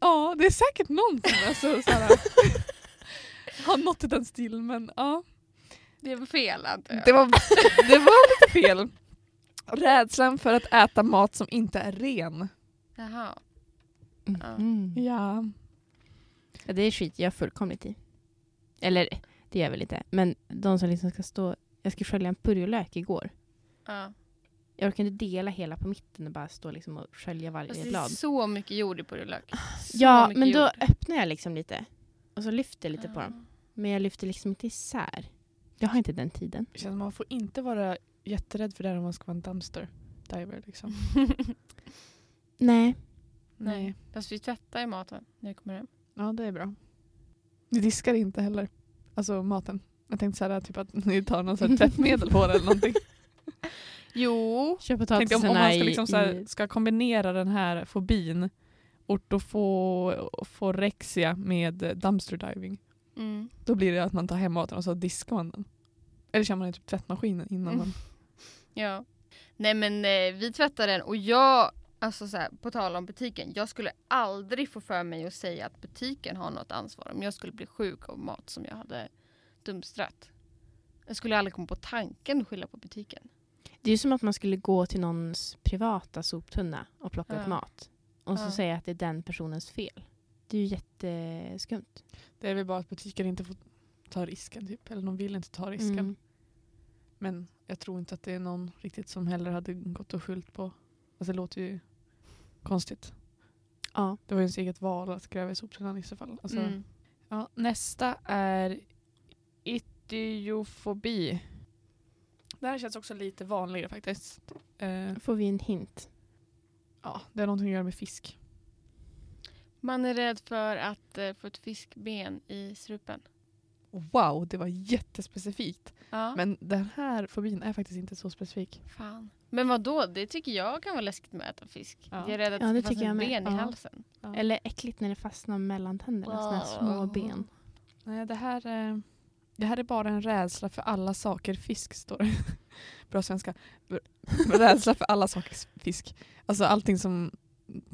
Ja, det är säkert någon som alltså, så här, har nått i den stilen men ja. Det var fel antar jag. Det var, det var lite fel. Rädslan för att äta mat som inte är ren. Jaha. Mm. Ja. Ja, det är skit jag fullkomligt i. Eller det gör jag väl inte. Men de som liksom ska stå... Jag ska skölja en purjolök igår. Ja. Jag orkar inte dela hela på mitten och bara stå liksom och skölja varje Fast det är blad. så mycket jord i purjolök. Så Ja, men då jord. öppnar jag liksom lite. Och så lyfter jag lite på dem. Men jag lyfter liksom inte isär. Jag har inte den tiden. Det känns man får inte vara jätterädd för det här om man ska vara en dumpster diver. Liksom. *laughs* Nej. Nej. Fast vi tvättar ju maten när vi kommer hem. Ja, det är bra. Ni diskar inte heller. Alltså maten. Jag tänkte så här, typ att ni tar någon så här tvättmedel på det eller någonting. *laughs* Jo. Kör Tänkte om, om man ska, liksom så här, ska kombinera den här fobin, ortoforexia med dumpster diving. Mm. Då blir det att man tar hem maten och så diskar man den. Eller kör man i typ tvättmaskinen innan Mm. man... *laughs* Ja. Nej men eh, vi tvättar den och jag, alltså så här, på tal om butiken, jag skulle aldrig få för mig att säga att butiken har något ansvar om jag skulle bli sjuk av mat som jag hade dumpstrat. Jag skulle aldrig komma på tanken att skylla på butiken. Det är ju som att man skulle gå till någons privata soptunna och plocka Ja. upp mat. Och så Ja. säga att det är den personens fel. Det är ju jätteskumt. Det är väl bara att butiker inte får ta risken typ. Eller de vill inte ta risken. Mm. Men jag tror inte att det är någon riktigt som heller hade gått och skyllt på. Alltså det låter ju konstigt. Ja. Det var ju ens eget val att gräva i soptunnan i så fall. Alltså, Mm. ja, nästa är idiofobi. Det här känns också lite vanligare faktiskt. Eh, Får vi en hint? ja, det har någonting att göra med fisk. Man är rädd för att eh, få ett fiskben i strupen. Wow, det var jättespecifikt. Ja. Men den här fobin är faktiskt inte så specifik. Fan. Men vad då? Det tycker jag kan vara läskigt med att äta fisk. Ja. Jag är rädd att Ja, det det ska tycker fastna jag ett med. ben i Ja. halsen. Ja. Eller äckligt när det fastnar mellan tänderna. Såna här små Wow. ben. Nej, det här, eh, det här är bara en rädsla för alla saker fisk, står det. *laughs* Bra svenska. rädsla för alla saker fisk. Alltså allting som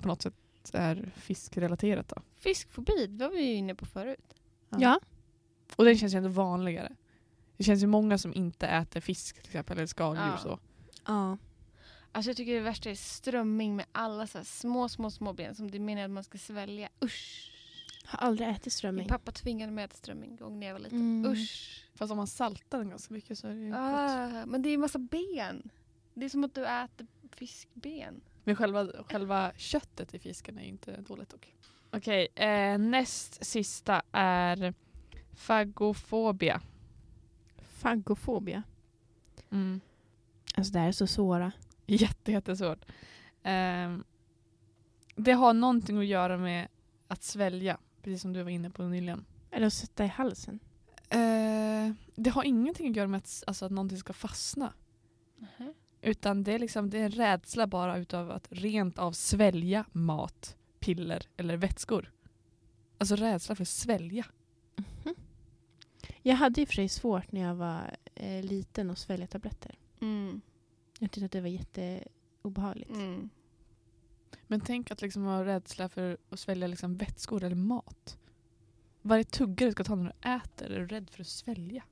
på något sätt är fiskrelaterat. Då. Fiskfobi, det var vi ju inne på förut. Ja. Och den känns ju ändå vanligare. Det känns ju många som inte äter fisk till exempel, eller skaldjur. Ja. Så. ja. Alltså jag tycker det värsta är strömming med alla så här små, små, små ben som det menar att man ska svälja. Usch! Har aldrig ätit Min strömming. pappa tvingade mig att äta strömming en gång när jag var liten. Mm. Usch! Fast om man saltar den ganska mycket så är det ju gott. Ah, men det är ju massa ben. Det är som att du äter fiskben. Men själva, själva köttet i fisken är inte dåligt dock. Okej, eh, näst sista är fagofobia. Fagofobia. Mm. Alltså det här är så svåra. Jätte, jättesvårt. Ehm, det har någonting att göra med att svälja, precis som du var inne på nyligen. Eller att sätta i halsen. Eh, det har ingenting att göra med att, alltså, att någonting ska fastna. Utan det är, liksom, det är en rädsla bara utav att rent av svälja mat, piller eller vätskor. Alltså rädsla för att svälja. Mhm. Jag hade i och för sig svårt när jag var eh, liten att svälja tabletter. Mm. Jag tyckte att det var jätteobehagligt. Mm. Men tänk att liksom ha rädsla för att svälja liksom vätskor eller mat. Varje tugga du ska ta när du äter är du rädd för att svälja.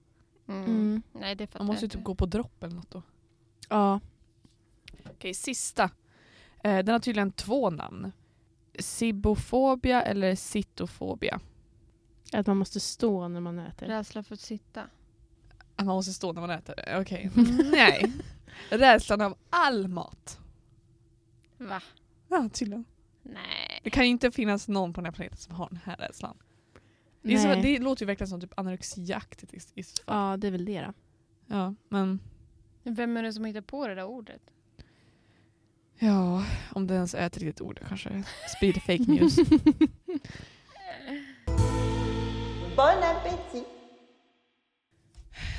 Mm. Mm. Nej, det Man måste ju typ inte. gå på dropp eller något då. Ja. Okej, sista. Eh, den har tydligen två namn. Sibofobia eller cytofobia. Att man måste stå när man äter. Rädsla för att sitta. Att man måste stå när man äter. Okej. *laughs* Nej. Rädslan av all mat. Va? Ja, tydligen. Nej. Det kan ju inte finnas någon på den här planeten som har den här rädslan. Det, är så, Nej. det låter ju verkligen som typ anorexiaktigt i, i så fall. Ja, det är väl det då. Ja, Men Vem är det som hittar på det där ordet? ja, om det ens är ett riktigt ord kanske sprider fake news. *laughs* Bon appétit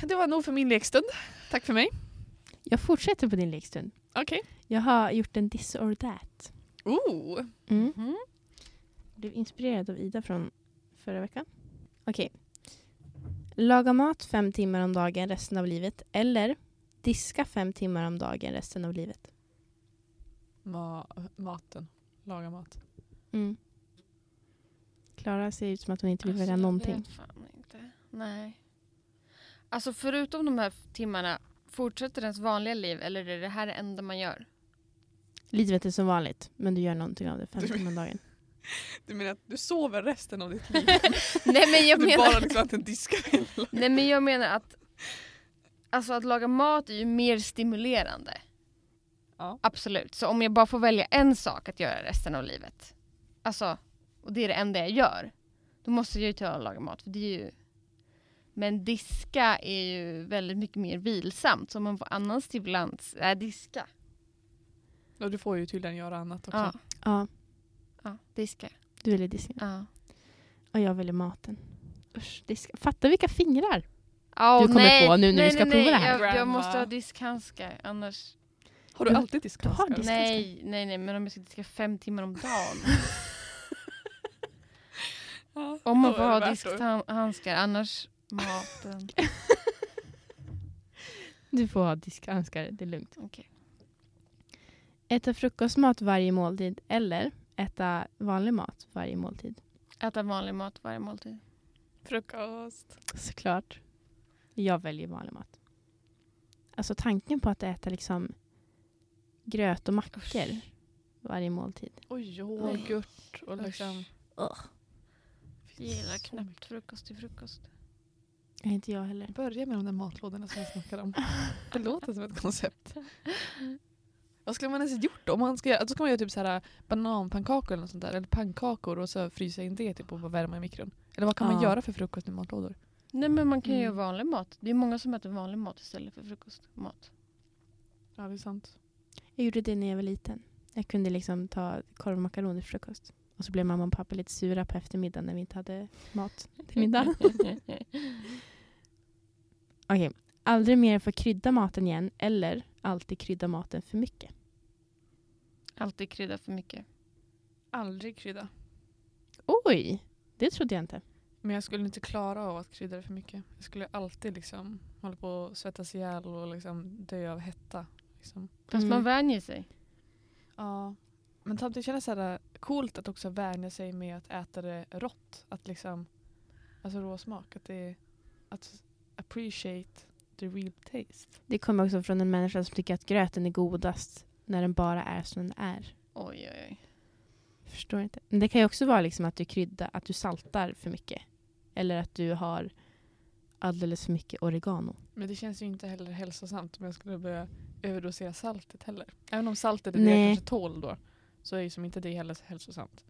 det var nog för min lekstund. Tack för mig. Jag fortsätter på din lekstund. Okej. Jag har gjort en this or that. Oh. Mm. Mm. Blev inspirerad av Ida från förra veckan. Okej. Laga mat fem timmar om dagen resten av livet eller diska fem timmar om dagen resten av livet. Ma- maten. Laga mat. Mm. Klara ser ut som att hon inte vill Alltså, välja jag någonting. vet fan inte. Nej. Alltså förutom de här timmarna, fortsätter ens vanliga liv eller är det här det enda man gör? Livet är som vanligt, men du gör någonting av det fem timmar om dagen. *laughs* Du menar att du sover resten av ditt *laughs* liv? Nej men jag du menar... bara liksom inte diskar hela. Nej men jag menar att Alltså att laga mat är ju mer stimulerande. Ja. Absolut. Så om jag bara får välja en sak att göra resten av livet. Alltså, och det är det enda jag gör. Då måste jag ju ta och laga mat. För det är ju... Men diska är ju väldigt mycket mer vilsamt. Så om man får annan stimulans, äh, diska. Och du får ju tydligen göra annat också. Ja, Ja, ja, diska. du väljer disken. Ja. Och jag väljer maten. Usch, diska. Fatta vilka fingrar! Oh, Du kommer nej, få nu när nej, du ska nej, prova nej. det här. Jag, jag måste ha diskhandskar annars... Har du Du- alltid du har diskhandskar? disk- Nej, nej, nej, men om jag ska diska fem timmar om dagen. *laughs* Ja, Om man får ha diskhandskar, annars maten. *laughs* Du får ha diskhandskar, det är lugnt. Okej. Äta frukostmat varje måltid eller äta vanlig mat varje måltid. Äta vanlig mat varje måltid. Frukost. Såklart. Jag väljer vanlig mat. Alltså tanken på att äta liksom gröt och mackor Usch. varje måltid. Och yoghurt och liksom... Ugh. Jag gillar knappt frukost till frukost. Nej, inte jag heller. Börja med de där matlådorna som vi snackade om. *laughs* Det låter som ett koncept. Vad skulle man ens gjort då? Om man ska, då ska man göra typ så här bananpannkakor eller något sånt där. Eller pannkakor och så frysa in det typ och bara värma i mikron. Eller vad kan man Ja. göra för frukost med matlådor? Nej men man kan ju Mm. göra vanlig mat. Det är många som äter vanlig mat istället för frukostmat. Ja det är sant. Jag gjorde det när jag var liten. Jag kunde liksom ta korv och makaroner till frukost. Och så blev mamma och pappa lite sura på eftermiddagen när vi inte hade mat till middag. *laughs* Okej. Aldrig mer få krydda maten igen eller alltid krydda maten för mycket. Alltid krydda för mycket. Aldrig krydda. Oj! Det trodde jag inte. Men jag skulle inte klara av att krydda det för mycket. Jag skulle alltid liksom hålla på att svettas ihjäl och liksom dö av hetta. Liksom. Fast Mm. man vänjer sig. Ja. Men samtidigt känns det här coolt att också vänja sig med att äta det rått. Att liksom, alltså råsmak. Att det är, att appreciate the real taste. Det kommer också från en människa som tycker att gröten är godast när den bara är som den är. Oj oj oj. Förstår inte. Men det kan ju också vara liksom att du kryddar, att du saltar för mycket. Eller att du har alldeles för mycket oregano. Men det känns ju inte heller hälsosamt om jag skulle börja överdosera saltet heller. Även om saltet är det Nej. jag kanske tål då. Så är ju som inte det heller hälsosamt.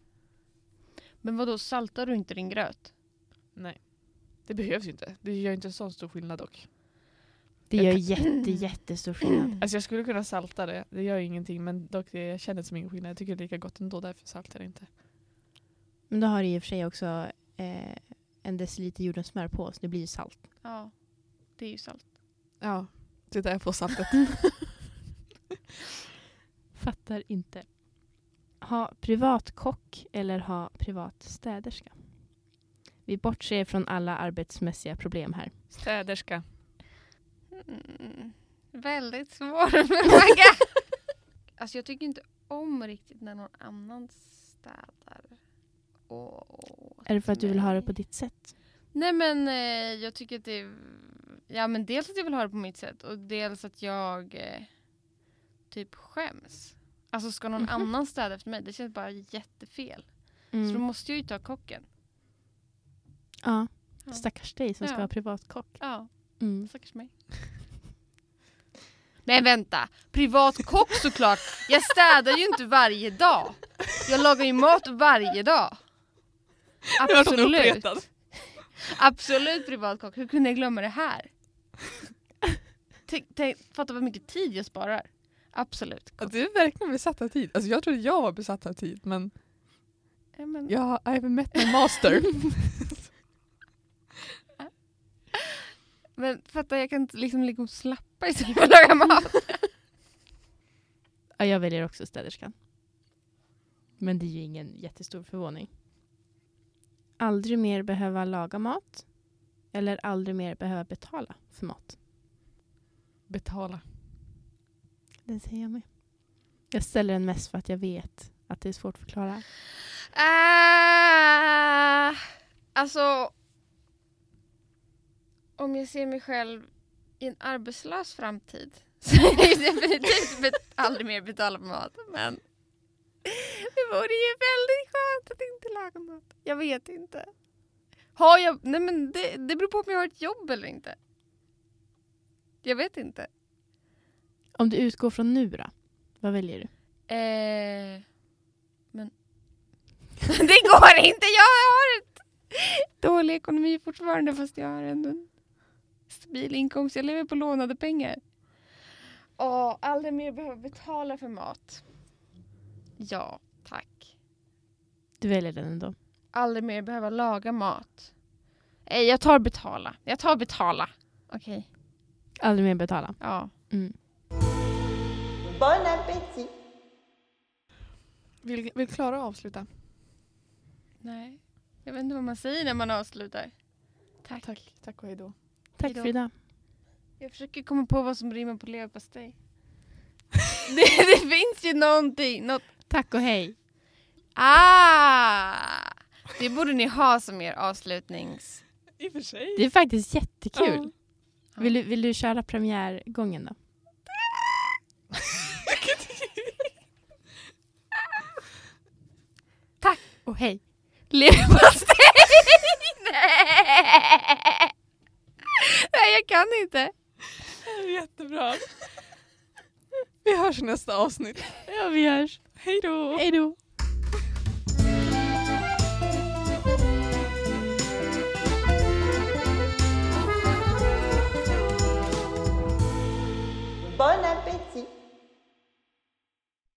Men vad då saltar du inte din gröt? Nej. Det behövs ju inte. Det gör inte så stor skillnad dock. Det gör jätte, jättestor skillnad. Alltså jag skulle kunna salta det. Det gör ju ingenting men dock det, jag känner det som ingen skillnad. Jag tycker det är lika gott ändå därför saltar jag det inte. Men då har du i och för sig också eh, en deciliter jordnötssmör på så det blir ju salt. Ja. Det är ju salt. Ja. Det är där jag får saltet. *laughs* Fattar inte. Ha privat kock eller ha privat städerska? Vi bortser från alla arbetsmässiga problem här. Städerska. Mm. Väldigt svår *laughs* fråga. *laughs* alltså jag tycker inte om riktigt när någon annan städar. Är det för att du vill ha det på ditt sätt? Nej men eh, jag tycker att det är... Ja men dels att jag vill ha det på mitt sätt och dels att jag eh, typ skäms. Alltså ska någon Mhm. annan städa efter mig? Det känns bara jättefel. Så då Mm. måste jag ju ta kocken. Ja, Ja. stackars dig som ska Ja. ha privat kock. Ja, Mm. stackars mig. Men vänta, privat kock såklart. Jag städar ju inte varje dag. Jag lagar ju mat varje dag. Absolut. Absolut privat kock. Hur kunde jag glömma det här? Tänk, tänk, fatta vad mycket tid jag sparar. Absolut. Ja, du är verkligen besatt av tid. Alltså jag trodde jag var besatt av tid men Ja, men, jag har även met my master. *laughs* men fatta, jag kan inte liksom ligga och slappa istället för att laga mat. Ja, jag väljer också städerskan. Men det är ju ingen jättestor förvåning. Aldrig mer behöva laga mat. Eller aldrig mer behöva betala för mat. Betala. Den säger jag med. Jag ställer den mest för att jag vet att det är svårt att förklara. Ah, alltså, om jag ser mig själv i en arbetslös framtid så är det definitivt aldrig mer betala för mat. Men det vore ju väldigt skönt. att inte laga mat? Jag vet inte. Har jag, nej men det, det beror på om jag har ett jobb eller inte. Jag vet inte. Om du utgår från nu då? Vad väljer du? Eh, men *laughs* det går inte. Jag har ett dålig ekonomi fortfarande fast jag har ändå en stabil inkomst. Jag lever på lånade pengar. Och aldrig mer behöva betala för mat. Ja, tack. Du väljer den ändå. Aldrig mer behöva laga mat. Nej, jag tar betala. Jag tar betala. Okej, Aldrig mer betala. ja. Mm. Bon appétit. Vill, vill Klara avsluta? Nej, jag vet inte vad man säger när man avslutar. Tack. Tack, tack och hej då. Tack Hejdå. för idag. Jag försöker komma på vad som rimmar på leverpastej. *laughs* det, det finns ju någonting. Något. Tack och hej. Ah! Det borde ni ha som er avslutnings... I och för sig. Det är faktiskt jättekul. Ja. Vill, du, vill du köra premiärgången då? *laughs* Tack. Och hej. Leverpastej! Nej! *laughs* Nej, jag kan inte. Jättebra. Vi hörs i nästa avsnitt. Ja, vi hörs. Hej då! Hej då! Bon appétit!